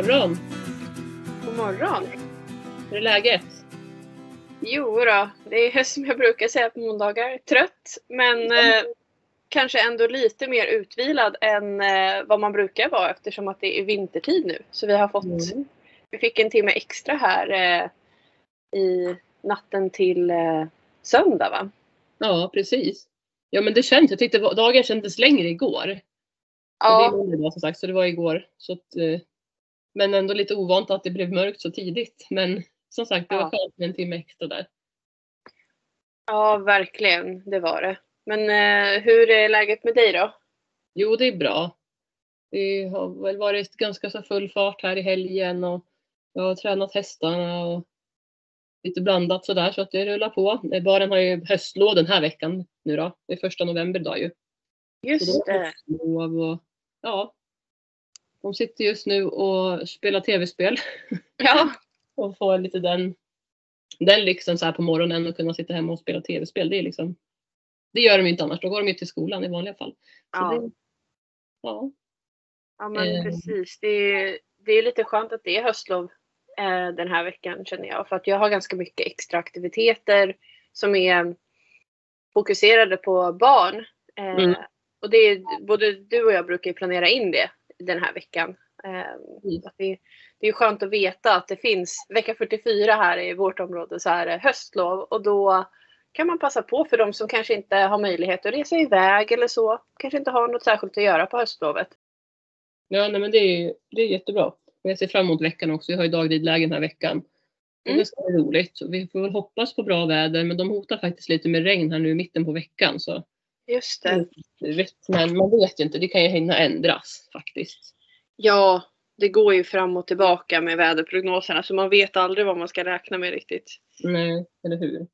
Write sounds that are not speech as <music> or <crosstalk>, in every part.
Morgon! God morgon! Hur är läget? Jo då, det är som jag brukar säga på måndagar. Trött, men eh, kanske ändå lite mer utvilad än eh, vad man brukar vara eftersom att det är vintertid nu. Så vi har fått, Mm. vi fick en timme extra här eh, i natten till eh, söndag va? Ja, precis. Ja, men det känns. Jag tyckte dagen kändes längre igår. Och Det är Ja, måndag som sagt, så det var igår. Så att, eh, men ändå lite ovant att det blev mörkt så tidigt. Men som sagt, det var Ja. skönt med en timme extra där. ja verkligen, det var det. Men eh, hur är läget med dig då? Jo, det är bra. Det har väl varit ganska så full fart här i helgen och jag har tränat hästarna och lite blandat sådär så att det rullar på. Eh, Baren har ju höstlov den här veckan nu då. Det är första november idag ju. Just det. och ja. De sitter just nu och spelar tv-spel Ja, <laughs> och får lite den, den lyxen så här på morgonen och kunna sitta hemma och spela tv-spel. Det är liksom det gör de inte annars. Då går de ju till skolan i vanliga fall. Ja. det, ja. Ja men Eh. precis. Det är, det är lite skönt att det är höstlov eh, den här veckan känner jag. För att jag har ganska mycket extra aktiviteter som är fokuserade på barn. Eh, Mm. Och det är, både du och jag brukar planera in det den här veckan. Eh, Mm. det, det är skönt att veta att det finns vecka 44 här i vårt område så är det höstlov och då kan man passa på för de som kanske inte har möjlighet att resa iväg eller så. Kanske inte har något särskilt att göra på höstlovet. Ja, nej, men det är, det är jättebra. Jag ser fram emot veckan också. Jag har ju dagridläge den här veckan. Mm. det ska bli roligt. Vi får väl hoppas på bra väder, men de hotar faktiskt lite med regn här nu i mitten på veckan. Så Just det. Mm. men man vet ju inte. Det kan ju hinna ändras faktiskt. Ja, det går ju fram och tillbaka med väderprognoserna så man vet aldrig vad man ska räkna med riktigt. Nej, eller hur?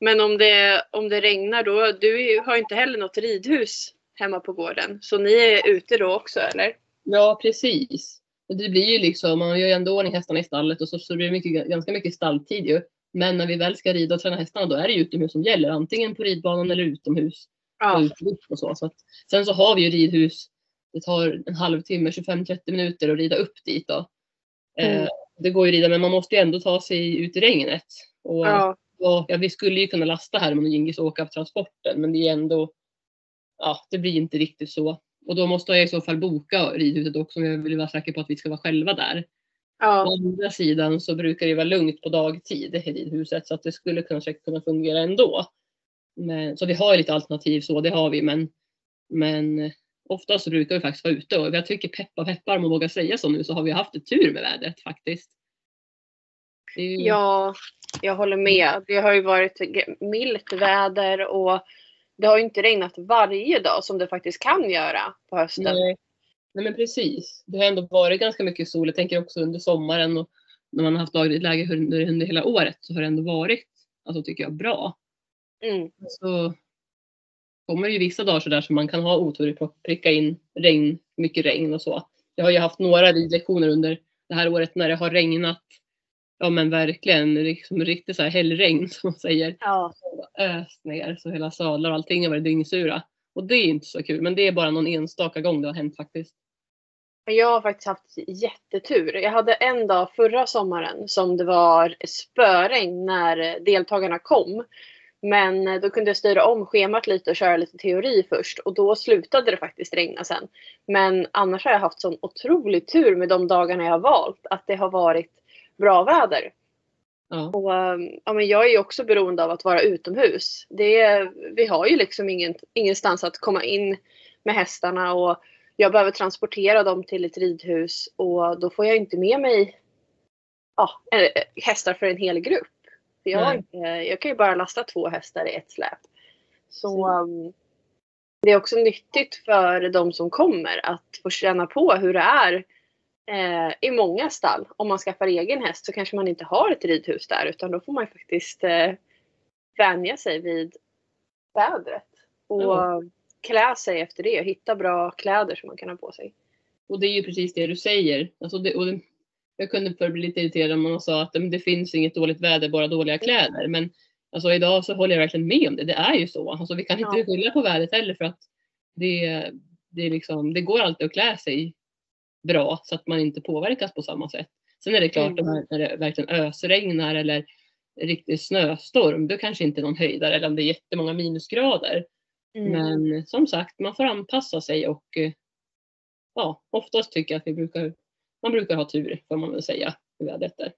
Men om det, om det regnar då, du har ju inte heller något ridhus hemma på gården. Så ni är ute då också eller? Ja, precis. Det blir ju liksom, man gör ju ändå ordning hästarna i stallet och så, så blir det mycket, ganska mycket stalltid ju. Men när vi väl ska rida och träna hästarna då är det utomhus som gäller. Antingen på ridbanan eller utomhus. och Ja. och så. så att, sen så har vi ju ridhus. Det tar en halvtimme, 25-30 minuter att rida upp dit då. Eh, Mm. det går ju att rida men man måste ju ändå ta sig ut i regnet. Och, Ja, och, ja, vi skulle ju kunna lasta Herman och Gingis och åka på transporten men det är ändå, ja det blir inte riktigt så. Och då måste jag i så fall boka ridhuset också om jag vill vara säker på att vi ska vara själva där. Å ja, andra sidan så brukar det vara lugnt på dagtid i ridhuset så att det skulle säkert kunna fungera ändå. Men, så vi har ju lite alternativ så, det har vi men, men oftast så brukar vi faktiskt vara ute och jag tycker peppa peppar om man vågar säga så nu så har vi haft ett tur med vädret faktiskt. Ju- ja, jag håller med. Det har ju varit milt väder och det har ju inte regnat varje dag som det faktiskt kan göra på hösten. Nej. Nej men precis. Det har ändå varit ganska mycket sol. Jag tänker också under sommaren och när man har haft lagligt läge under, under hela året så har det ändå varit, alltså tycker jag, bra. Mm. Så kommer det ju vissa dagar sådär som man kan ha otur att pricka in regn, mycket regn och så. Jag har ju haft några ridlektioner under det här året när det har regnat, ja men verkligen liksom riktigt så här hällregn <laughs> som man säger. Ja, Öst ner så hela sadlar och allting har varit dyngsura. Och det är inte så kul men det är bara någon enstaka gång det har hänt faktiskt. Jag har faktiskt haft jättetur. Jag hade en dag förra sommaren som det var spöregn när deltagarna kom. Men då kunde jag styra om schemat lite och köra lite teori först och då slutade det faktiskt regna sen. Men annars har jag haft sån otrolig tur med de dagarna jag har valt att det har varit bra väder. Ja. Och, ehm, ja, men jag är ju också beroende av att vara utomhus. Det vi har ju liksom ingen, ingenstans att komma in med hästarna och jag behöver transportera dem till ett ridhus och då får jag inte med mig ja, eh, hästar för en hel grupp. För jag, inte, jag kan ju bara lasta två hästar i ett släp. Så um, det är också nyttigt för de som kommer att få känna på hur det är eh, i många stall. Om man skaffar egen häst så kanske man inte har ett ridhus där utan då får man faktiskt eh, vänja sig vid vädret. Och Ja. Klä sig efter det. Hitta bra kläder som man kan ha på sig. Och det är ju precis det du säger. Alltså det, och det, jag kunde förr bli lite irriterad om man sa att det finns inget dåligt väder, bara dåliga kläder. Men alltså, idag så håller jag verkligen med om det. Det är ju så. Alltså, vi kan inte Ja. skylla på vädret heller för att det, det, liksom, det går alltid att klä sig bra så att man inte påverkas på samma sätt. Sen är det klart Mm. när det verkligen ösregnar eller riktig snöstorm, då kanske inte någon höjdare eller om det är jättemånga minusgrader. Mm. Men som sagt, man får anpassa sig och eh, ja, oftast tycker jag att vi brukar, man brukar ha tur får man väl säga i vädret där.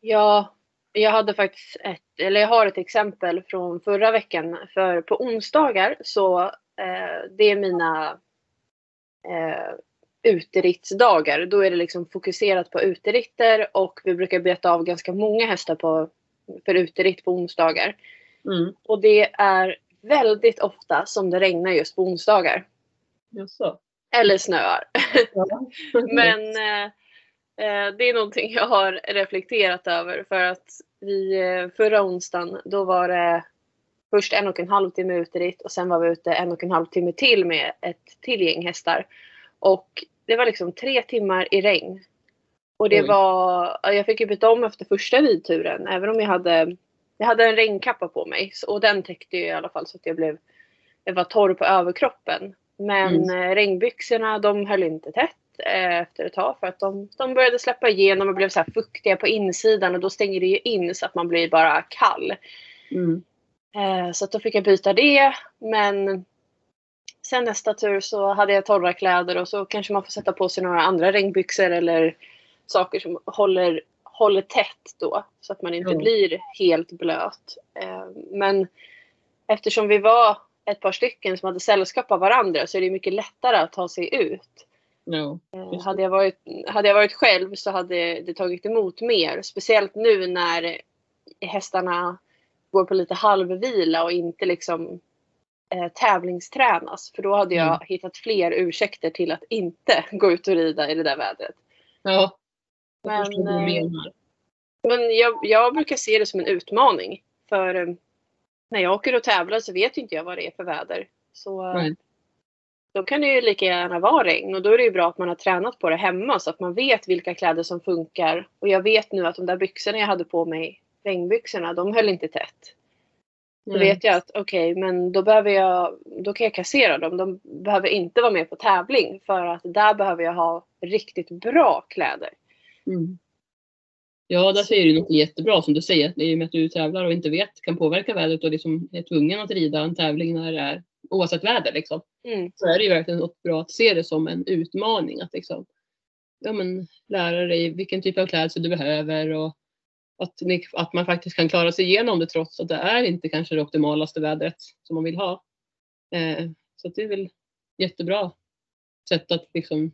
Ja, jag hade faktiskt ett, eller jag har ett exempel från förra veckan. För på onsdagar så eh, det är mina eh, uteritsdagar. Då är det liksom fokuserat på uteritter och vi brukar beta av ganska många hästar på, för uteritt på onsdagar. Mm. Och det är väldigt ofta som det regnar just på onsdagar. Jaså? Eller snöar. Ja. <laughs> Men eh, eh, det är någonting jag har reflekterat över för att vi eh, förra onsdagen då var det först en och en halv timme uteritt och sen var vi ute en och en halv timme till med ett till gäng hästar. Och det var liksom tre timmar i regn. Och det Oj. var, ja, jag fick ju byta om efter första ridturen även om jag hade, jag hade en regnkappa på mig. Och den täckte ju i alla fall så att jag blev, jag var torr på överkroppen. Men Mm. eh, regnbyxorna de höll inte tätt eh, efter ett tag för att de, de började släppa igenom och blev så här fuktiga på insidan och då stänger det ju in så att man blir bara kall. Mm. Eh, så att då fick jag byta det. Men sen nästa tur så hade jag torra kläder och så kanske man får sätta på sig några andra regnbyxor eller saker som håller, håller tätt då. Så att man inte Ja. blir helt blöt. Eh, men eftersom vi var ett par stycken som hade sällskap av varandra så är det mycket lättare att ta sig ut. Ja. Eh. Hade jag, varit, hade jag varit själv så hade det tagit emot mer. Speciellt nu när hästarna går på lite halvvila och inte liksom eh, tävlingstränas. För då hade jag Mm. hittat fler ursäkter till att inte <laughs> gå ut och rida i det där vädret. Ja. Men, eh. Men jag, jag brukar se det som en utmaning. För eh, när jag åker och tävlar så vet inte jag vad det är för väder. Så eh, Nej. då kan det ju lika gärna vara regn. Och då är det ju bra att man har tränat på det hemma så att man vet vilka kläder som funkar. Och jag vet nu att de där byxorna jag hade på mig, regnbyxorna, de höll inte tätt. Då Nej. vet jag att okej, men då behöver jag, då kan jag kassera dem. De behöver inte vara med på tävling för att där behöver jag ha riktigt bra kläder. Mm. Ja, där säger du något jättebra som du säger. Det är ju med att du tävlar och inte vet, kan påverka vädret och liksom är tvungen att rida en tävling när det är oavsett väder liksom. Mm. Så är det ju verkligen något bra att se det som en utmaning att liksom ja, men, lära dig vilken typ av klädsel du behöver och att, ni, att man faktiskt kan klara sig igenom det trots att det är inte kanske det optimalaste vädret som man vill ha. Eh, så det är väl jättebra sätt att liksom,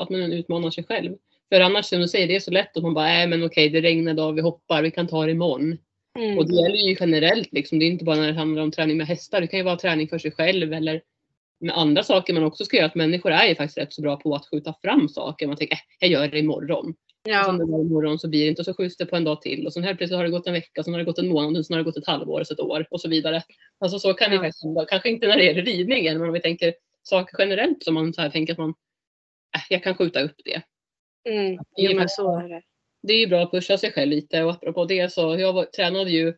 att man utmanar sig själv. För annars som du säger, det är så lätt att man bara, nej men okej det regnar idag, vi hoppar, vi kan ta det imorgon. Mm. Och det gäller ju generellt liksom, det är inte bara när det handlar om träning med hästar, det kan ju vara träning för sig själv eller med andra saker man också ska göra. Att människor är ju faktiskt rätt så bra på att skjuta fram saker. Man tänker, äh, jag gör det imorgon. Och Ja. sen det imorgon så blir det inte och så skjuts det på en dag till. Och sen helt plötsligt har det gått en vecka, sen har det gått en månad, och sen har det gått ett halvår, så ett år och så vidare. Alltså så kan det Ja. faktiskt vara. Kanske inte när det gäller ridningen, men om vi tänker saker generellt som man så här tänker att man, äh, jag kan skjuta upp det. Mm. Det är Jo, men så är det. det är ju bra att pusha sig själv lite och apropå det så jag var, tränade ju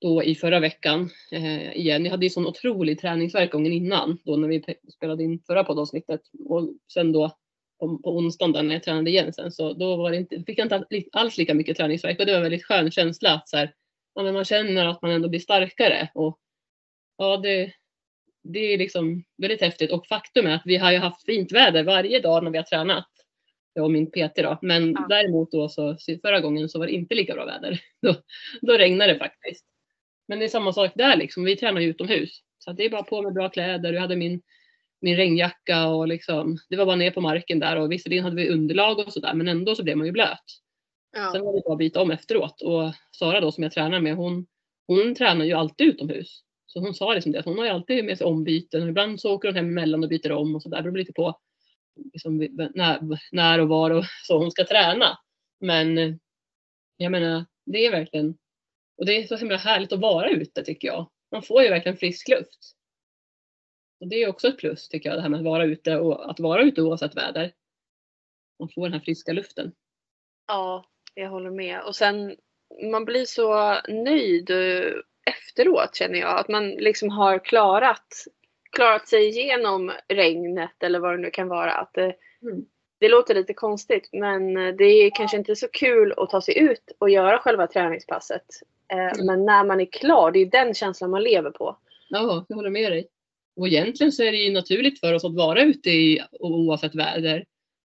då i förra veckan eh, igen. Jag hade ju sån otrolig träningsvärk gången innan då när vi pe- spelade in förra poddavsnittet och sen då på, på onsdagen när jag tränade igen sen så då var det inte, fick jag inte all- alls lika mycket träningsvärk och det var en väldigt skön känsla att så här, ja, men man känner att man ändå blir starkare och ja det, det är liksom väldigt häftigt och faktum är att vi har ju haft fint väder varje dag när vi har tränat och min PT då. Men Ja. däremot då så förra gången så var det inte lika bra väder. <laughs> Då, då regnade det faktiskt. Men det är samma sak där liksom. Vi tränar ju utomhus. Så det är bara på med bra kläder. Jag hade min, min regnjacka och liksom, det var bara ner på marken där och visserligen hade vi underlag och sådär men ändå så blev man ju blöt. Sen Ja. var det bara att byta om efteråt och Sara då som jag tränar med hon, hon tränar ju alltid utomhus. Så hon sa liksom det att hon har ju alltid med sig ombyten och ibland så åker hon hem emellan och byter om och sådär. Det beror lite på liksom, när, när och var och så hon ska träna. Men eh, jag menar, det är verkligen, och det är så himla härligt att vara ute tycker jag. Man får ju verkligen frisk luft. Och det är också ett plus tycker jag, det här med att vara ute och att vara ute oavsett väder. Man får den här friska luften. ja, jag håller med. Och sen man blir så nöjd eh, efteråt känner jag. Att man liksom har klarat, klarat sig igenom regnet eller vad det nu kan vara. Att det, Mm. det låter lite konstigt men eh, det är kanske inte så kul att ta sig ut och göra själva träningspasset. Eh, Mm. Men när man är klar, det är den känslan man lever på. Ja, jag håller med dig. Och egentligen så är det ju naturligt för oss att vara ute i, oavsett väder.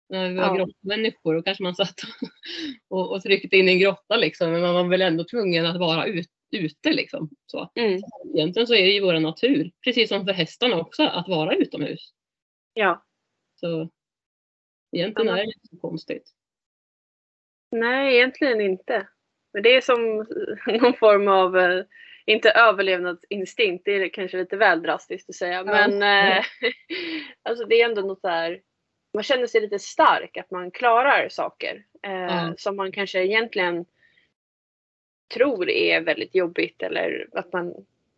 När vi var Ja. grottmänniskor då kanske man satt och, och tryckte in i en grotta liksom. Men man var väl ändå tvungen att vara ut, ute liksom. Så. Mm. Egentligen så är det ju vår natur, precis som för hästarna också, att vara utomhus. Ja. Så egentligen Ja. är det inte så konstigt. Nej, egentligen inte. Men det är som <laughs> någon form av, eh, inte överlevnadsinstinkt, det är kanske lite väl drastiskt att säga. Men <laughs> eh, <laughs> alltså det är ändå något där, man känner sig lite stark, att man klarar saker. Eh, Ja. Som man kanske egentligen tror är väldigt jobbigt eller att man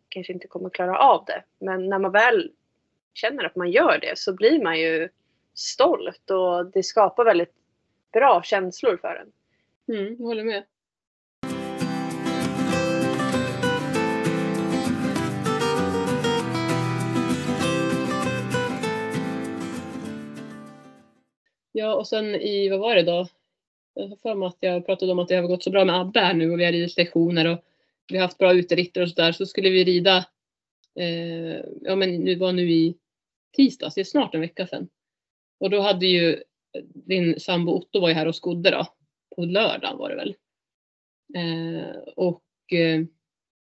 kanske inte kommer klara av det. Men när man väl känner att man gör det så blir man ju stolt och det skapar väldigt bra känslor för en. Mm, jag håller med. Ja, och sen i, vad var det då? Jag har för mig att jag pratade om att det har gått så bra med Abbe här nu och vi har ridit lektioner och vi har haft bra uteritter och sådär. Så skulle vi rida, eh, ja men nu var nu i tisdags, det är snart en vecka sedan. Och då hade ju din sambo Otto var ju här och skodde då. På lördagen var det väl. Eh, och, eh,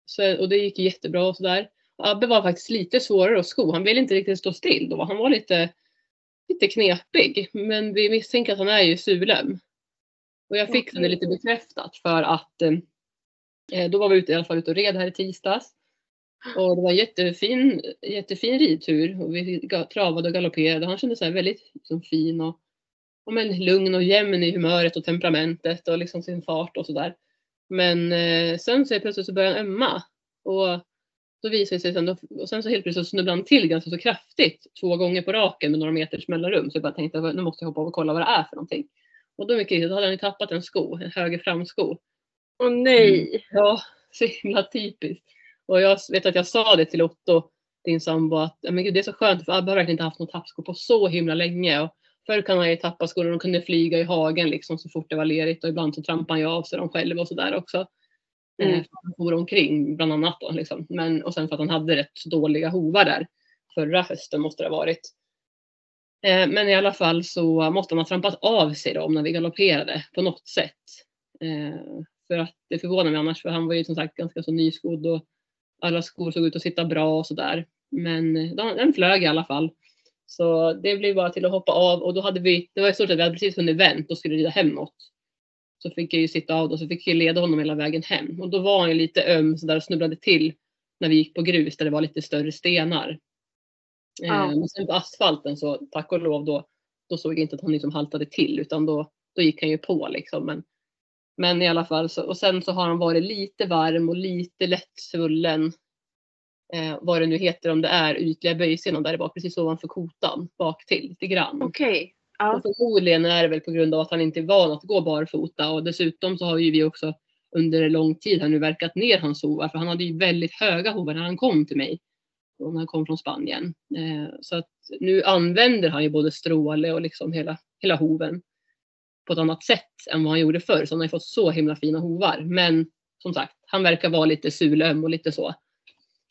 så, och det gick jättebra och sådär. Abbe var faktiskt lite svårare att sko. Han ville inte riktigt stå still då. Han var lite, lite knepig. Men vi misstänker att han är ju sulöm. Och jag fick det lite bekräftat för att eh, då var vi ute, i alla fall ute och red här i tisdags. Och det var en jättefin, jättefin ridtur och vi travade och galopperade. Han kände sig väldigt liksom, fin och, och men, lugn och jämn i humöret och temperamentet och liksom sin fart och sådär. Men eh, sen så plötsligt så började han ömma. Och då visade det sig sen, då, och sen så helt plötsligt så snubblade han till ganska så kraftigt två gånger på raken med några meters mellanrum. Så jag bara tänkte nu måste jag hoppa och kolla vad det är för någonting. Och då mycket riktigt, hade han ju tappat en sko, en höger framsko. Åh nej! Ja, <laughs> så himla typiskt. Och jag vet att jag sa det till Otto, din sambo, att "Ja, men gud, det är så skönt för Abbe har verkligen inte haft någon tappsko på så himla länge. Och förr kan han ju tappa skor och de kunde flyga i hagen liksom så fort det var lerigt och ibland så trampade han ju av sig dem själv och sådär också. Mm. Mm. Han for omkring bland annat då liksom. Men, och sen för att han hade rätt så dåliga hovar där förra hösten måste det ha varit. Eh, men i alla fall så måste han ha trampat av sig dem när vi galopperade på något sätt. Eh, för att det förvånar mig annars för han var ju som sagt ganska så nyskodd och alla skor såg ut att sitta bra och sådär. Men eh, den, den flög i alla fall. Så det blev bara till att hoppa av och då hade vi, det var i stort sett, vi hade precis hunnit vänt och skulle rida hemåt. Så fick jag ju sitta av då, så fick jag leda honom hela vägen hem. Och då var han ju lite öm sådär och snubblade till när vi gick på grus där det var lite större stenar. Ja. Men sen på asfalten så tack och lov då, då såg jag inte att han liksom haltade till utan då, då gick han ju på liksom. Men, men i alla fall så, och sen så har han varit lite varm och lite lätt svullen. Eh, vad det nu heter om det är ytliga böjsenan där det var precis ovanför kotan bak till lite grann. Okej. Ja. Och förmodligen är det väl på grund av att han inte är van att gå barfota och dessutom så har ju vi också under lång tid här nu verkat ner hans hovar för han hade ju väldigt höga hovar när han kom till mig. Och när han kom från Spanien. Eh, så att nu använder han ju både stråle och liksom hela, hela hoven på ett annat sätt än vad han gjorde förr. Så han har ju fått så himla fina hovar. Men som sagt, han verkar vara lite sulöm och lite så.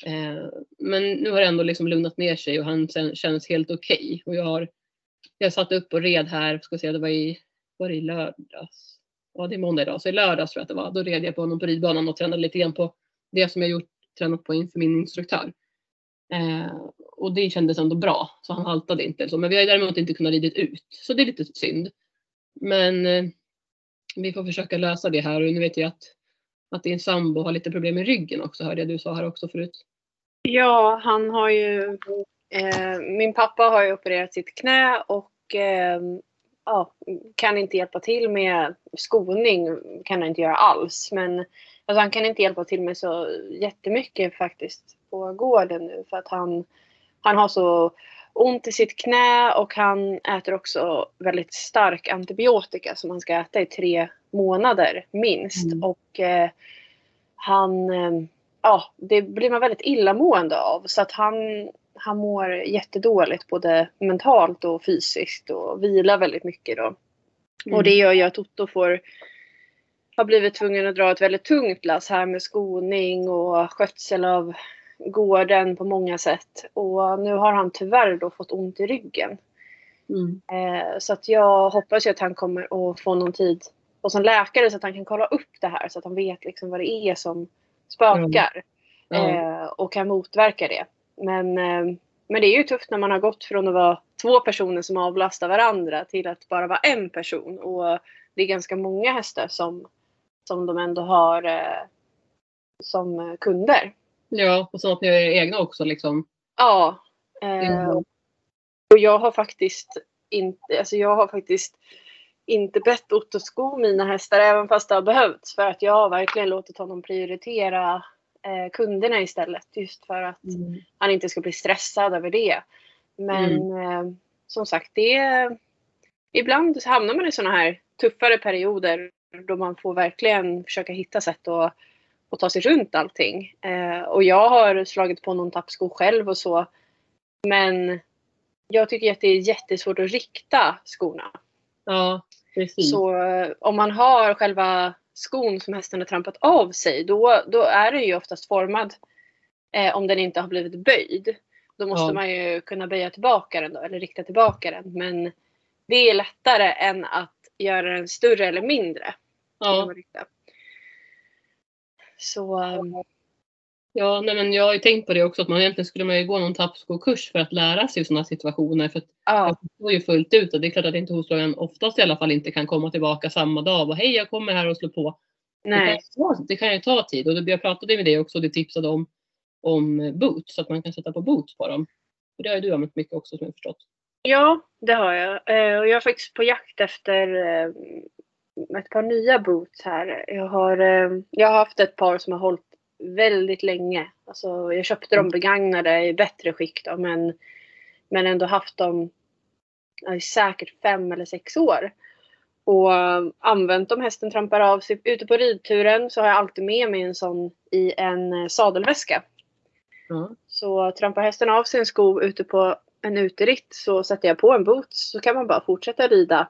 Eh, men nu har det ändå liksom lugnat ner sig och han känns helt okej. Och jag har jag satt upp och red här, ska se, det var i, var det i lördags? Ja, det är måndag idag, så i lördags tror jag att det var. Då red jag på honom på ridbanan och tränade lite grann på det som jag gjort, tränat på inför min instruktör. Eh, och det kändes ändå bra, så han haltade inte. Så, men vi har däremot inte kunnat rida ut, så det är lite synd. Men eh, vi får försöka lösa det här och nu vet jag att, att din sambo har lite problem med ryggen också, hörde jag du sa här också förut. Ja, han har ju... Eh, min pappa har ju opererat sitt knä och eh, ja, kan inte hjälpa till med skoning. Kan han inte göra alls. Men alltså, han kan inte hjälpa till med så jättemycket faktiskt på gården nu. För att han, han har så ont i sitt knä och han äter också väldigt stark antibiotika som han ska äta i tre månader minst. Mm. Och eh, han... Eh, ja, det blir man väldigt illamående av. Så att han, han mår jättedåligt både mentalt och fysiskt och vilar väldigt mycket då. Mm. Och det gör ju att Otto får har blivit tvungen att dra ett väldigt tungt lass här med skoning och skötsel av gården på många sätt. Och nu har han tyvärr då fått ont i ryggen. Mm. Eh, så att jag hoppas ju att han kommer att få någon tid och som läkare så att han kan kolla upp det här så att han vet liksom vad det är som spökar. Ja. Eh, och kan motverka det. Men, eh, men det är ju tufft när man har gått från att vara två personer som avlastar varandra till att bara vara en person. Och det är ganska många hästar som, som de ändå har eh, som kunder. ja, och så att ni era egna också liksom. Ja. Eh, Mm. och jag har faktiskt inte, alltså jag har faktiskt inte bett Otto sko mina hästar även fast det har behövts. För att jag har verkligen låtit honom prioritera eh, kunderna istället. Just för att han inte ska bli stressad över det. Men eh, som sagt, det ibland så hamnar man i sådana här tuffare perioder då man får verkligen försöka hitta sätt att, att ta sig runt allting. Eh, och jag har slagit på någon tappsko själv och så. Men jag tycker att det är jättesvårt att rikta skorna. Ja, precis. Så eh, om man har själva skon som hästen har trampat av sig då, då är den ju oftast formad eh, om den inte har blivit böjd. Då måste Ja. man ju kunna böja tillbaka den då, eller rikta tillbaka den. Men det är lättare än att göra den större eller mindre. ja. Så um, ja nej, men jag har ju tänkt på det också att man egentligen skulle man ju gå någon tappskokurs för att lära sig sådana situationer. För att ja, jag förstår ju fullt ut och det är klart att inte hovslagaren oftast i alla fall inte kan komma tillbaka samma dag och hej jag kommer här och slår på. Det kan, nej. ju ta, det kan ju ta tid och det- jag pratade med dig också och du tipsade om, om boots så att man kan sätta på boots på dem. Och det har ju du använt mycket också som jag förstått. Ja, det har jag. Eh, och jag är faktiskt på jakt efter eh, ett par nya boots här. Jag har, eh, jag har haft ett par som har hållit väldigt länge. Alltså, jag köpte dem begagnade i bättre skick då, men, men ändå haft dem i säkert fem eller sex år. Och använt dem. Hästen trampar av sig. Ute på ridturen så har jag alltid med mig en sån i en sadelväska. Ja. Så trampar hästen av sig en sko ute på en uteritt så sätter jag på en boots så kan man bara fortsätta rida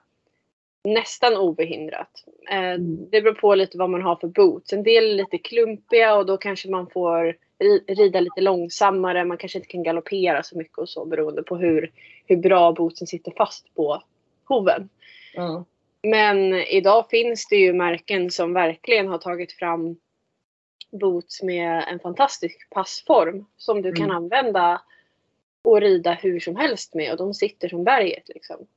nästan obehindrat. Eh, Mm. Det beror på lite vad man har för boots. En del är lite klumpiga och då kanske man får ri- rida lite långsammare. Man kanske inte kan galoppera så mycket och så beroende på hur, hur bra bootsen sitter fast på hoven. Ja. Men idag finns det ju märken som verkligen har tagit fram boots med en fantastisk passform som du kan Mm. använda och rida hur som helst med och de sitter som berget. Liksom.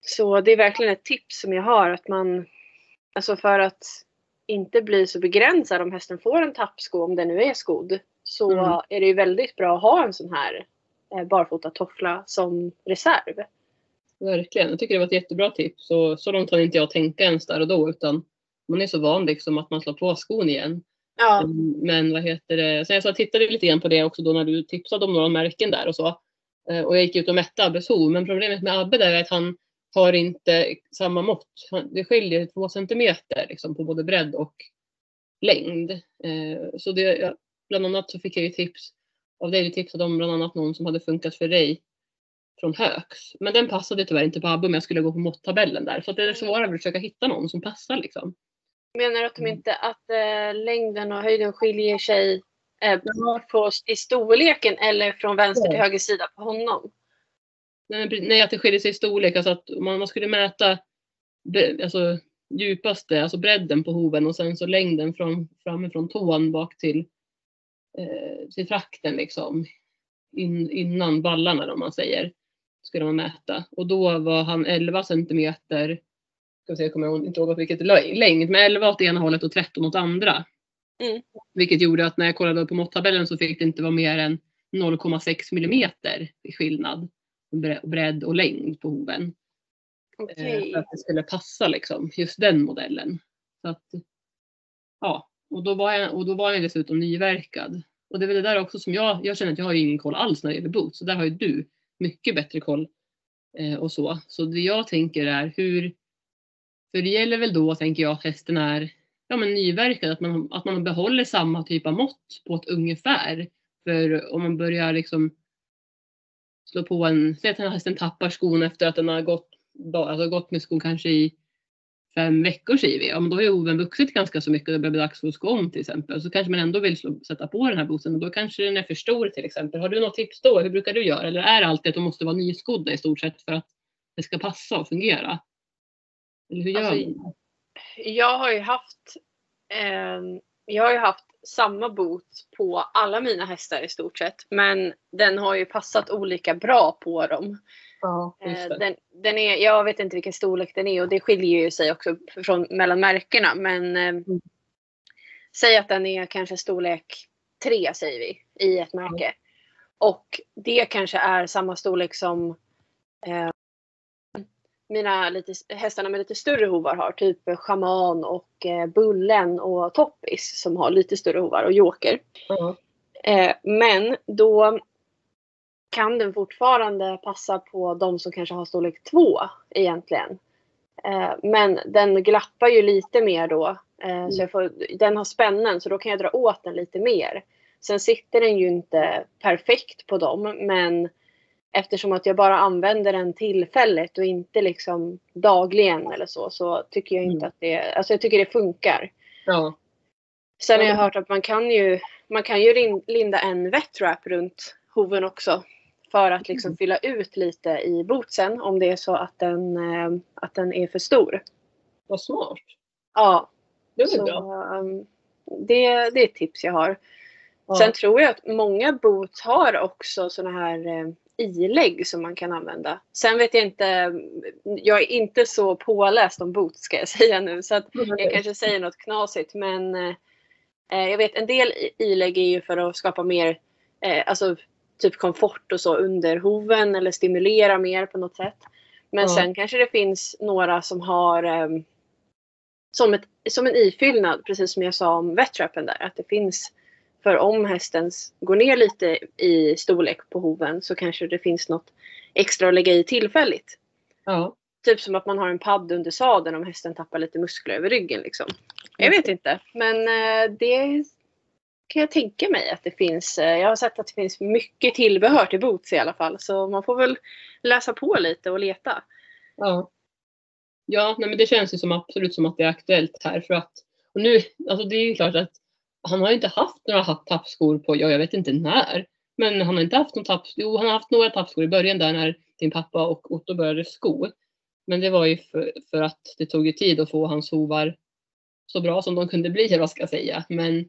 Så det är verkligen ett tips som jag har att man, alltså för att inte bli så begränsad om hästen får en tappsko, om den nu är skodd, så Mm. är det ju väldigt bra att ha en sån här eh, barfota toffla som reserv. Verkligen. Jag tycker det var ett jättebra tips. Så, så långt har inte jag tänka ens där och då utan man är så van liksom att man slår på skon igen. Ja, mm, Men vad heter det? Sen så jag tittade lite grann på det också då när du tipsade om några märken där och så. Eh, och jag gick ut och mätte Abbes hov. Men problemet med Abbe där är att han har inte samma mått. Det skiljer två centimeter liksom, på både bredd och längd. Eh, så det, bland annat så fick jag ju tips av dig. Du tipsade om bland annat någon som hade funkat för dig från Högs. Men den passade tyvärr inte på Abbe om jag skulle gå på måttabellen där. Så det är svårare att försöka hitta någon som passar liksom menar du att de Mm. inte att eh, längden och höjden skiljer sig eh, på, i storleken eller från vänster till höger sida på honom? Nej, att det skiljer sig i storlek. Alltså att man, man skulle mäta alltså, djupaste, alltså bredden på hoven och sen så längden från, framifrån tån bak till, eh, till trakten liksom. In, innan ballarna om man säger. Skulle man mäta. Och då var han 11 centimeter. Ska se, jag kommer inte ihåg vilket längd. Men 11 åt ena hållet och 13 åt andra. Mm. Vilket gjorde att när jag kollade på måtttabellen så fick det inte vara mer än 0,6 millimeter i skillnad bre- bredd och längd på hoven. eh, Okej. För att det skulle passa liksom, just den modellen. Så att, ja, och då var jag, och då var jag dessutom nyverkad. Och det är väl det där också som jag, jag känner att jag har ingen koll alls när det gäller boots. Så där har ju du mycket bättre koll. Eh, och så. Så det jag tänker är hur, för det gäller väl då tänker jag att hästen är ja, men nyverkad, att man, att man behåller samma typ av mått på ett ungefär För om man börjar liksom slå på en, säg att den här hästen tappar skon efter att den har gått, alltså gått med skon kanske i fem veckor säger vi. Ja, men då har ju oven vuxit ganska så mycket och det börjar bli dags för att sko om till exempel. Så kanske man ändå vill slå, sätta på den här bosen och då kanske den är för stor till exempel. Har du något tips då? Hur brukar du göra? Eller är det alltid att de måste vara nyskodda i stort sett för att det ska passa och fungera? Eller hur gör Alltså, man? Jag har ju haft eh, jag har ju haft samma boot på alla mina hästar i stort sett. Men den har ju passat olika bra på dem. Ja, Eh, den, den är, jag vet inte vilken storlek den är och det skiljer ju sig också från, mellan märkena. Men eh, säg att den är kanske storlek 3 säger vi i ett märke. Och det kanske är samma storlek som eh, mina lite, hästarna med lite större hovar har. Typ Shaman och eh, Bullen och Toppis som har lite större hovar och Joker. Ja. Eh, men då kan den fortfarande passa på de som kanske har storlek 2 egentligen. Eh, men den glappar ju lite mer då. Eh, så jag får, den har spännen så då kan jag dra åt den lite mer. Sen sitter den ju inte perfekt på dem men eftersom att jag bara använder den tillfälligt och inte liksom dagligen eller så så tycker jag inte Mm. att det, alltså jag tycker det funkar. ja. Sen har jag Ja. hört att man kan ju, man kan ju linda en wetwrap runt hoven också. För att liksom Mm. fylla ut lite i bootsen om det är så att den, eh, att den är för stor. Vad smart. Ja, Det var så bra. um, det, det är ett tips jag har. Ja. Sen tror jag att många boots har också såna här eh, ilägg som man kan använda. Sen vet jag inte, jag är inte så påläst om boots ska jag <laughs> säga nu så att jag kanske säger något knasigt men eh, jag vet en del ilägg är ju för att skapa mer, eh, alltså typ komfort och så under hoven eller stimulera mer på något sätt. Men Ja. sen kanske det finns några som har eh, som, ett, som en ifyllnad, precis som jag sa om wettrappen där, att det finns för om hästen går ner lite i storlek på hoven så kanske det finns något extra att lägga i tillfälligt. Ja. Typ som att man har en padd under sadeln om hästen tappar lite muskler över ryggen. Liksom. Jag vet inte. Men eh, det kan jag tänka mig att det finns. Eh, jag har sett att det finns mycket tillbehör till boots i alla fall. Så man får väl läsa på lite och leta. Ja. Ja, nej, men det känns ju som absolut som att det är aktuellt här för att och nu, alltså det är ju klart att han har ju inte haft några tappskor på, ja, jag vet inte när. Men han har inte haft någon tappskor, jo han har haft några tappskor i början där när din pappa och Otto började sko. Men det var ju för, för att det tog ju tid att få hans hovar så bra som de kunde bli, vad ska jag säga. Men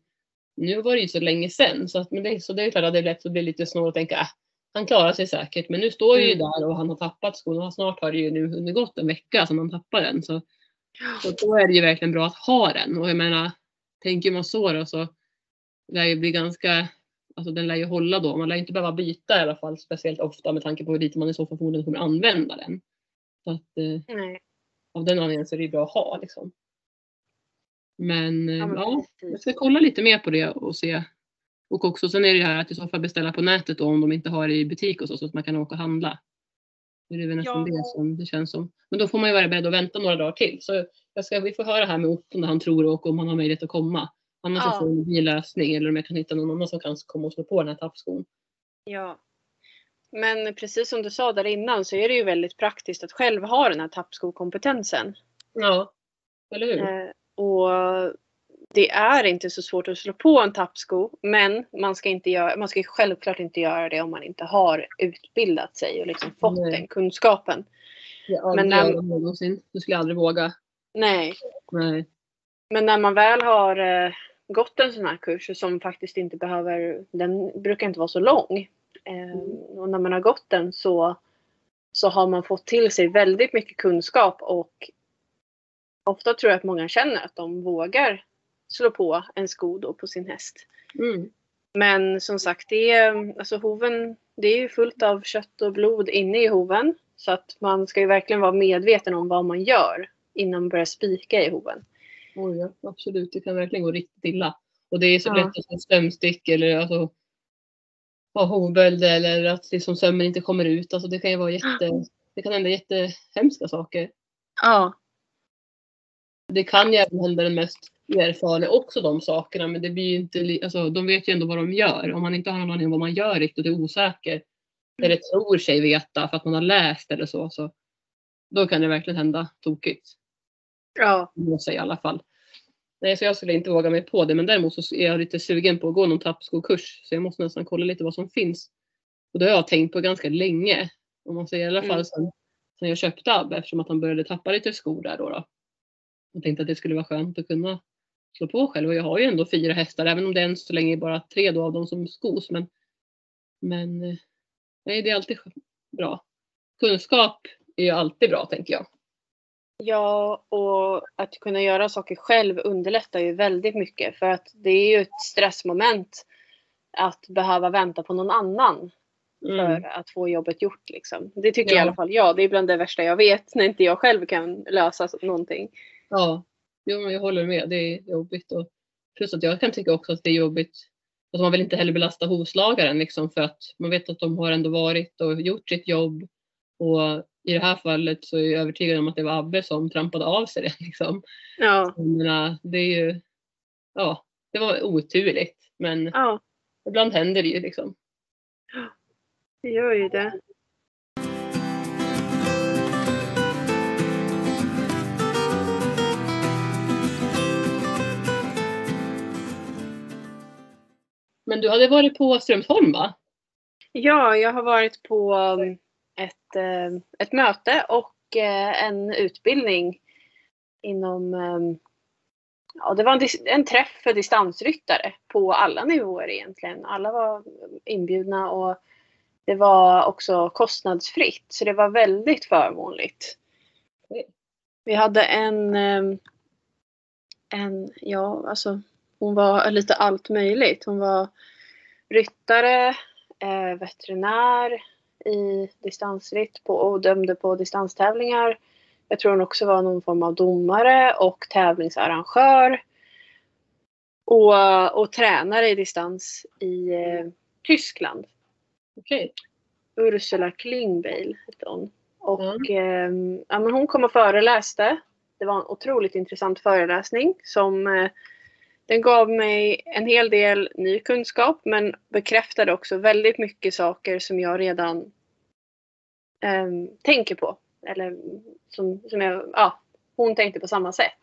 nu var det ju så länge sedan så, att, men det, så det är klart att det är lätt att bli lite snål och tänka äh, han klarar sig säkert. Men nu står vi ju Mm. där och han har tappat skon och snart har det ju nu hunnit gått en vecka sedan han tappade den. Så, så då är det ju verkligen bra att ha den. Och jag menar, tänker man så då så lär ju bli ganska, alltså den lär ju hålla då. Man lär inte behöva byta i alla fall speciellt ofta med tanke på hur lite man i så fall förmodligen kommer använda den. Så att eh, av den anledningen så är det ju bra att ha liksom. Men, eh, Ja, ja, jag ska kolla lite mer på det och se. Och också sen är det här att i så fall beställa på nätet då, om de inte har det i butik och så, så att man kan åka och handla. Det är väl nästan Ja. det som det känns som. Men då får man ju vara beredd att vänta några dagar till. Så jag ska, vi får höra här med Otto när han tror och om han har möjlighet att komma. Annars Ja. får det bli en lösning eller om jag kan hitta någon annan som kan komma och slå på den här tappskon. Ja. Men precis som du sa där innan så är det ju väldigt praktiskt att själv ha den här tappskokompetensen. Ja, eller hur? Eh, och det är inte så svårt att slå på en tappsko men man ska, inte göra, man ska självklart inte göra det om man inte har utbildat sig och liksom fått Nej. den kunskapen. Men aldrig när- göra någonsin. Du skulle aldrig våga. Nej, Nej. men när man väl har eh, gått en sån här kurs som faktiskt inte behöver, den brukar inte vara så lång. Eh, och när man har gått den så, så har man fått till sig väldigt mycket kunskap och ofta tror jag att många känner att de vågar slå på en sko då på sin häst. Mm. Men som sagt, det är, alltså hoven, det är ju fullt av kött och blod inne i hoven. Så att man ska ju verkligen vara medveten om vad man gör innan man börjar spika i hoven. Oj, ja, absolut. Det kan verkligen gå riktigt illa. Och det är så Ja. lätt att stämstick eller alltså, ha hovböld eller att liksom sömmen inte kommer ut. Alltså det kan ju vara jätte, det kan hända jättehemska saker. Ja. Det kan ju även hända den mest erfarna också de sakerna men det blir ju inte, alltså de vet ju ändå vad de gör. Om man inte har någon aning om vad man gör riktigt och är osäker eller tror sig veta för att man har läst eller så, så då kan det verkligen hända tokigt. Ja. Säga i alla fall. Nej, så jag skulle inte våga mig på det men däremot så är jag lite sugen på att gå någon tappskokurs så jag måste nästan kolla lite vad som finns. Och det har jag tänkt på ganska länge. Om man säger i alla fall Mm. sen, sen jag köpte Abbe eftersom att han började tappa lite skor där då. då. Jag tänkte att det skulle vara skönt att kunna slå på själv och jag har ju ändå fyra hästar även om det än så länge är bara tre då av dem som skos. Men, men eh, nej, det är alltid bra. Kunskap är ju alltid bra tänker jag. Ja, och att kunna göra saker själv underlättar ju väldigt mycket för att det är ju ett stressmoment att behöva vänta på någon annan Mm. för att få jobbet gjort. Liksom. Det tycker i Ja. alla fall jag. Det är bland det värsta jag vet när inte jag själv kan lösa någonting. Ja, jo, jag håller med. Det är jobbigt. Och plus att jag kan tycka också att det är jobbigt. Att man vill inte heller belasta hovslagaren liksom för att man vet att de har ändå varit och gjort sitt jobb. Och i det här fallet så är jag övertygad om att det var Abbe som trampade av sig det. Liksom. Ja, menar, det är ju, ja, det var oturligt. Men ja ibland händer det ju liksom. det gör ju det. Men du hade varit på Strömsholm va? Ja, jag har varit på um, ett, eh, ett möte och eh, en utbildning inom um, Ja, det var en, en träff för distansryttare på alla nivåer egentligen. Alla var inbjudna och det var också kostnadsfritt så det var väldigt förmånligt. Vi hade en, en ja alltså hon var lite allt möjligt. Hon var ryttare, eh, veterinär i distansritt på, och dömde på distanstävlingar. Jag tror hon också var någon form av domare och tävlingsarrangör. Och, och tränare i distans i eh, Tyskland. Okej. Ursula Klingbeil hette hon. Och ehm, ja, men hon kom och föreläste. Det var en otroligt intressant föreläsning som eh, den gav mig en hel del ny kunskap men bekräftade också väldigt mycket saker som jag redan ehm, tänker på. Eller som, som jag, ja, hon tänkte på samma sätt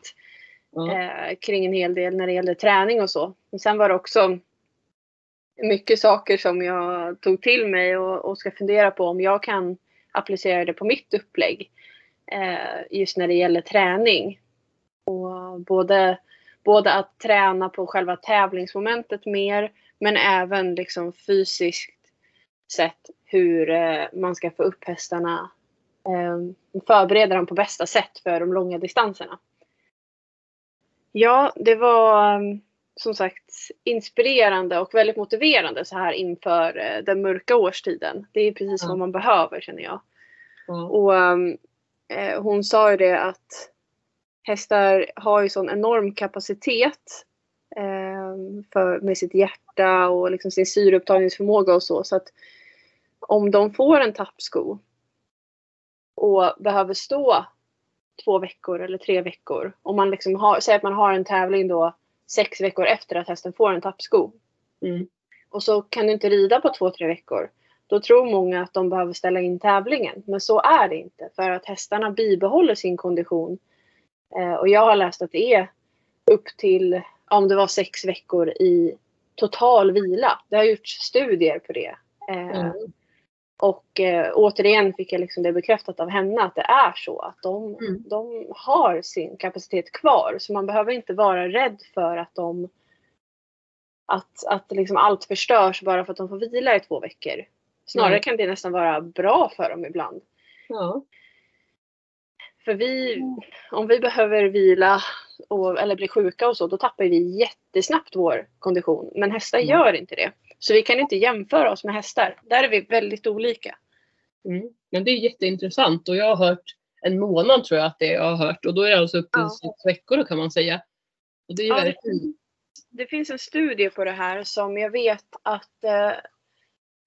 Ja. eh, kring en hel del när det gällde träning och så. Men sen var det också mycket saker som jag tog till mig och, och ska fundera på om jag kan applicera det på mitt upplägg. Eh, just när det gäller träning. Och både, både att träna på själva tävlingsmomentet mer men även liksom fysiskt sett hur eh, man ska få upp hästarna eh, förbereda dem på bästa sätt för de långa distanserna. Ja, det var um, som sagt inspirerande och väldigt motiverande så här inför eh, den mörka årstiden. Det är precis Ja. vad man behöver känner jag. Ja. Och um, eh, hon sa ju det att hästar har ju sån enorm kapacitet eh, för, med sitt hjärta och liksom sin syreupptagningsförmåga och så. Så att om de får en tappsko och behöver stå två veckor eller tre veckor. Om man liksom har, säger att man har en tävling då sex veckor efter att hästen får en tappsko. Mm. Och så kan du inte rida på två, tre veckor. Då tror många att de behöver ställa in tävlingen. Men så är det inte. För att hästarna bibehåller sin kondition. Eh, och jag har läst att det är upp till, om det var sex veckor i total vila. Det har gjorts studier på det. Eh, Mm. och eh, återigen fick jag liksom det bekräftat av henne att det är så. Att de, Mm. de har sin kapacitet kvar. Så man behöver inte vara rädd för att de att, att liksom allt förstörs bara för att de får vila i två veckor. Snarare Nej. kan det nästan vara bra för dem ibland. Ja. För vi, om vi behöver vila och, eller bli sjuka och så, då tappar vi jättesnabbt vår kondition. Men hästar Mm. gör inte det. Så vi kan inte jämföra oss med hästar. Där är vi väldigt olika. Mm. Men det är jätteintressant och jag har hört en månad tror jag att det är jag har hört och då är det alltså upp till Ja. sex veckor kan man säga. Och det är Ja, det- verkligen Det finns en studie på det här som jag vet att eh,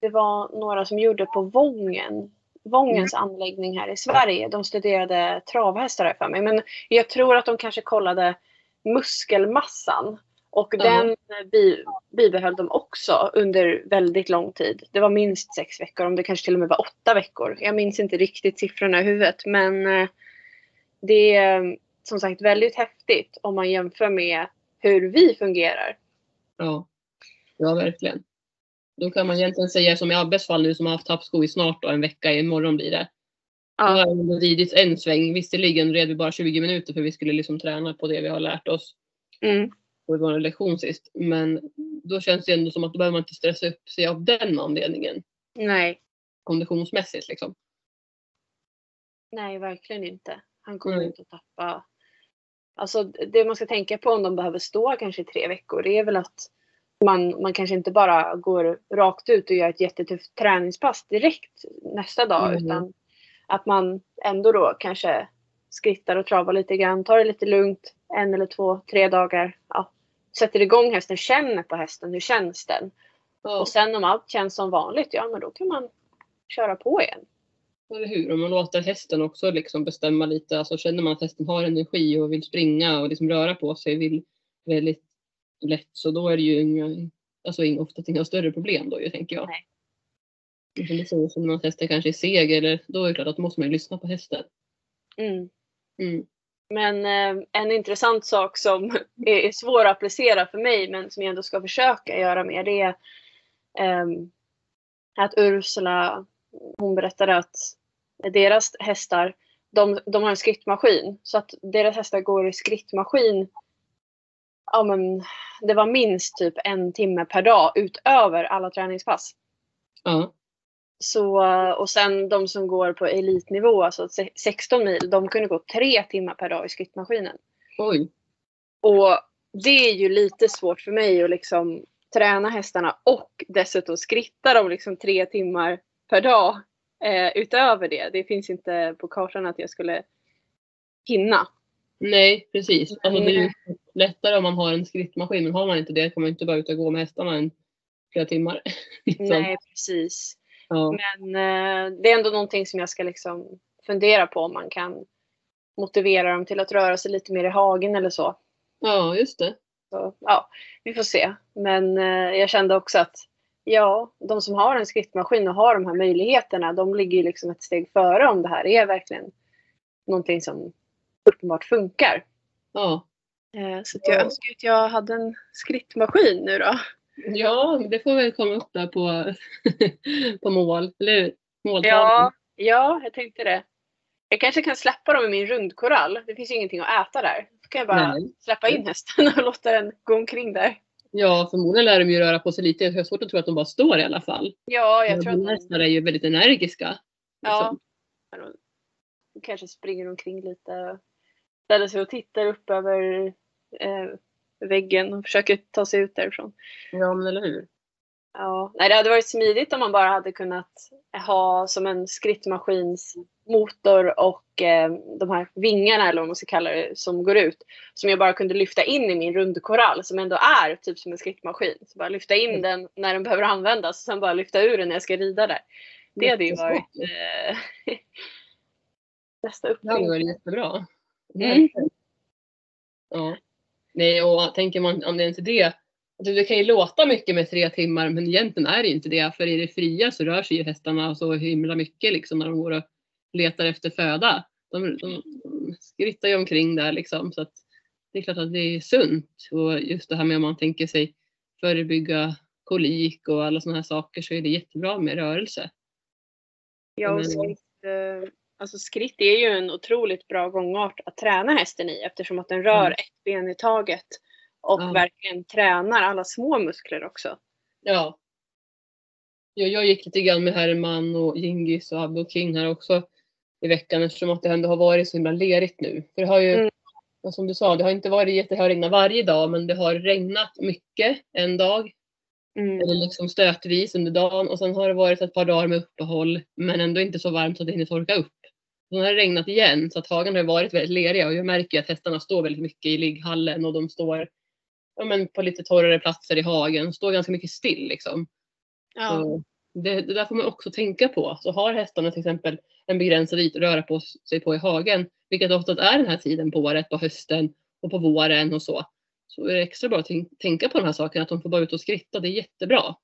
det var några som gjorde på Vången. Vångens anläggning här i Sverige. De studerade travhästar för mig. Men jag tror att de kanske kollade muskelmassan. Och Ja. den bi, bibehöll de också under väldigt lång tid. Det var minst sex veckor, om det kanske till och med var åtta veckor. Jag minns inte riktigt siffrorna i huvudet men eh, det är som sagt väldigt häftigt om man jämför med hur vi fungerar. Ja, ja verkligen. Då kan man egentligen säga som i Abbes fall nu som har haft tappsko i snart då, en vecka, imorgon blir det. Då har Ja, ändå ridit en sväng. Visserligen red vi bara 20 minuter för vi skulle liksom träna på det vi har lärt oss mm, på vår lektion sist. Men då känns det ändå som att då behöver man inte stressa upp sig av den anledningen. nej, Konditionsmässigt liksom. nej verkligen inte. Han kommer Nej. inte att tappa. Alltså det man ska tänka på om de behöver stå kanske i tre veckor det är väl att man, man kanske inte bara går rakt ut och gör ett jättetufft träningspass direkt nästa dag Mm. utan att man ändå då kanske skrittar och travar lite grann, tar det lite lugnt en eller två, tre dagar. Ja, sätter igång hästen, känner på hästen, hur känns den? Ja, Och sen om allt känns som vanligt, ja men då kan man köra på igen. eller hur? Om man låter hästen också liksom bestämma lite. Alltså känner man att hästen har energi och vill springa och liksom röra på sig vill väldigt lätt så då är det ju inga, alltså oftast inga större problem då ju tänker jag. Nej. Som säger, så när man hästen kanske är seg eller då är det klart att då måste man ju lyssna på hästen. Mm. Mm. Men eh, en intressant sak som är, <laughs> är svår att applicera för mig men som jag ändå ska försöka göra mer det är ehm, att Ursula hon berättade att deras hästar de, de har en skrittmaskin så att deras hästar går i skrittmaskin ja men det var minst typ en timme per dag utöver alla träningspass. Ja. Så, och sen de som går på elitnivå, alltså se- 16 mil, de kunde gå tre timmar per dag i skrittmaskinen. Oj. Och det är ju lite svårt för mig att liksom träna hästarna och dessutom skritta dem liksom tre timmar per dag eh, utöver det. Det finns inte på kartan att jag skulle hinna. Nej, precis. Alltså, det är. Lättare om man har en skrittmaskin men har man inte det kan man inte bara ut och gå med hästarna en flera timmar. <laughs> liksom. Nej, precis. Ja. Men eh, det är ändå någonting som jag ska liksom fundera på om man kan motivera dem till att röra sig lite mer i hagen eller så. ja, just det. Så, ja, vi får se. Men eh, jag kände också att ja, de som har en skrittmaskin och har de här möjligheterna, de ligger ju liksom ett steg före om det här är verkligen någonting som uppenbart funkar. Ja. Eh, så jag Ja. önskar att jag hade en skrittmaskin nu då. ja, det får väl komma upp där på, <laughs> på mål, eller hur? Ja, ja, jag tänkte det. Jag kanske kan släppa dem i min rundkorall. Det finns ju ingenting att äta där. Så kan jag bara Nej. släppa in hästen och <laughs> låta den gå omkring där. ja, förmodligen lär de ju röra på sig lite. Jag har svårt att tro att de bara står i alla fall. Ja, jag tror att de, hästar är ju väldigt energiska. Ja. liksom. De kanske springer omkring lite. Ställer sig och tittar upp över eh, väggen och försöker ta sig ut därifrån. Ja, men eller hur? Ja. Nej, det hade varit smidigt om man bara hade kunnat ha som en skrittmaskins motor och eh, de här vingarna eller vad man ska kalla det som går ut. Som jag bara kunde lyfta in i min rundkorall som ändå är typ som en skrittmaskin. Så bara lyfta in Mm. den när den behöver användas och sen bara lyfta ur den när jag ska rida där. Det hade ju varit eh, <laughs> nästa Det hade uppfinning. varit jättebra. Mm. Ja. Nej, och tänker man till det. Alltså, det kan ju låta mycket med tre timmar men egentligen är det inte det. För i det fria så rör sig ju hästarna så himla mycket liksom när de går och letar efter föda. De, de, skrittar ju omkring där liksom. Så att det är klart att det är sunt. Och just det här med om man tänker sig förebygga kolik och alla sådana här saker så är det jättebra med rörelse. Ja, och skritt, alltså skritt är ju en otroligt bra gångart att träna hästen i eftersom att den rör Mm. ett ben i taget. Och Ja. verkligen tränar alla små muskler också. Ja. ja. Jag gick lite grann med Herman och Gingis och Abbe och King här också i veckan eftersom att det ändå har varit så himla lerigt nu. För det har ju, Mm. som du sa, det har inte varit jätte, det har regnat varje dag men det har regnat mycket en dag. Mm. Eller liksom stötvis under dagen och sen har det varit ett par dagar med uppehåll men ändå inte så varmt så att det hinner torka upp. Sen har det regnat igen så att hagen har varit väldigt leriga och jag märker att hästarna står väldigt mycket i ligghallen och de står ja, men på lite torrare platser i hagen, står ganska mycket still liksom. Ja. Det, det där får man också tänka på. Så har hästarna till exempel en begränsad yta att röra på sig på i hagen, vilket oftast är den här tiden på året, på hösten, och på våren och så. Så är det extra bra att tänka på de här sakerna, att de får bara ut och skritta. Det är jättebra.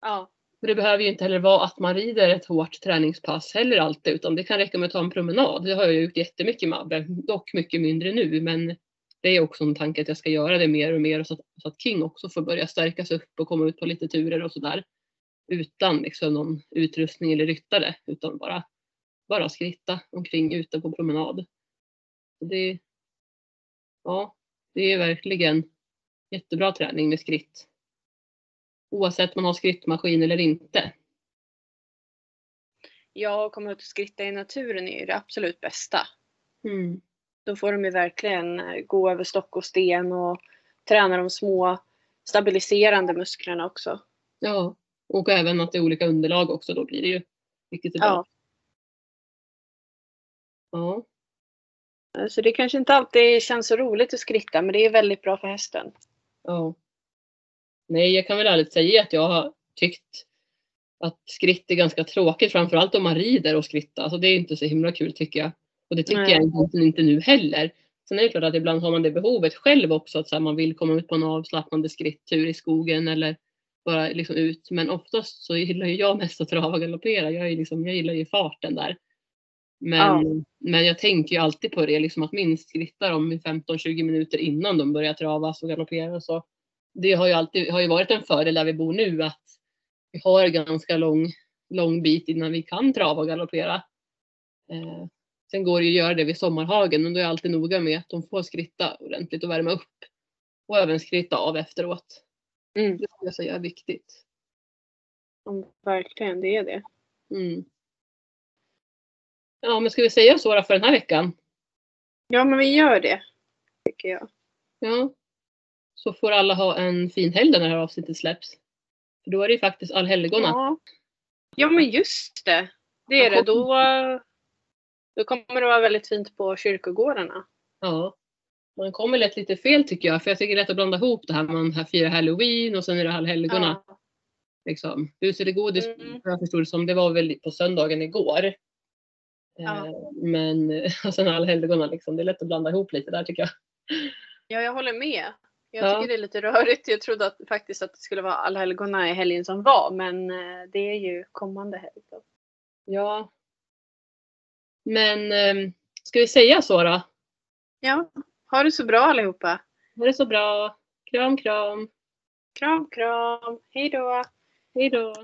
Ja. För det behöver ju inte heller vara att man rider ett hårt träningspass heller alltid, utan det kan räcka med att ta en promenad. Det har jag gjort jättemycket med Abbe, dock mycket mindre nu, men det är också en tanke att jag ska göra det mer och mer så att, så att King också får börja stärkas upp och komma ut på lite turer och sådär. Utan liksom någon utrustning eller ryttare, utan bara, bara skritta omkring ute på promenad. Det, ja, det är verkligen jättebra träning med skritt. Oavsett om man har skrittmaskin eller inte. Ja, att komma ut och skritta i naturen är ju det absolut bästa. Mm. Då får de ju verkligen eh, gå över stock och sten och träna de små stabiliserande musklerna också. Ja, och även att det är olika underlag också då blir det ju. Bra. Ja. Ja. Så det kanske inte alltid känns så roligt att skritta men det är väldigt bra för hästen. ja. Nej, jag kan väl ärligt säga att jag har tyckt att skritt är ganska tråkigt, framförallt om man rider och skritta. Alltså det är inte så himla kul tycker jag. Och det tycker Nej. jag egentligen inte nu heller. Sen är det klart att ibland har man det behovet själv också, att så här, man vill komma ut på en avslappnande skrittur i skogen eller bara liksom ut. Men oftast så gillar ju jag mest att trava och galoppera. Jag, är liksom, jag gillar ju farten där. Men, Ja. men jag tänker ju alltid på det, liksom att minst skrittar i 15-20 minuter innan de börjar travas och galoppera. och Så det har ju alltid har ju varit en fördel där vi bor nu att vi har ganska lång, lång bit innan vi kan trava och galoppera. Eh, sen går det ju att göra det vid sommarhagen men då är jag alltid noga med att de får skritta ordentligt och värma upp. Och även skritta av efteråt. Mm. Det skulle jag säga är viktigt. Om verkligen, det är det. Mm. Ja men ska vi säga så då för den här veckan? Ja men vi gör det. Tycker jag. Ja. Så får alla ha en fin helg när det här avsnittet släpps. För då är det ju faktiskt allhelgona. Ja. ja men just det. Det är det. Då, då kommer det vara väldigt fint på kyrkogårdarna. Ja. Man kommer lätt lite fel tycker jag. För jag tycker det är lätt att blanda ihop det här. Man här firar halloween och sen är det allhelgona. Ja. Liksom. Bus eller godis, Mm. jag förstod det som, det var väl på söndagen igår. Ja. Eh, Men <laughs> och sen allhelgona liksom. Det är lätt att blanda ihop lite där tycker jag. ja, jag håller med. Jag Ja. tycker det är lite rörigt. Jag trodde att, faktiskt att det skulle vara allhelgona i helgen som var. Men eh, det är ju kommande helg. Då. Ja. Men eh, ska vi säga så då? Ja, ha det så bra allihopa. Ha det så bra. Kram kram. Kram, kram. Hej då. Hej då.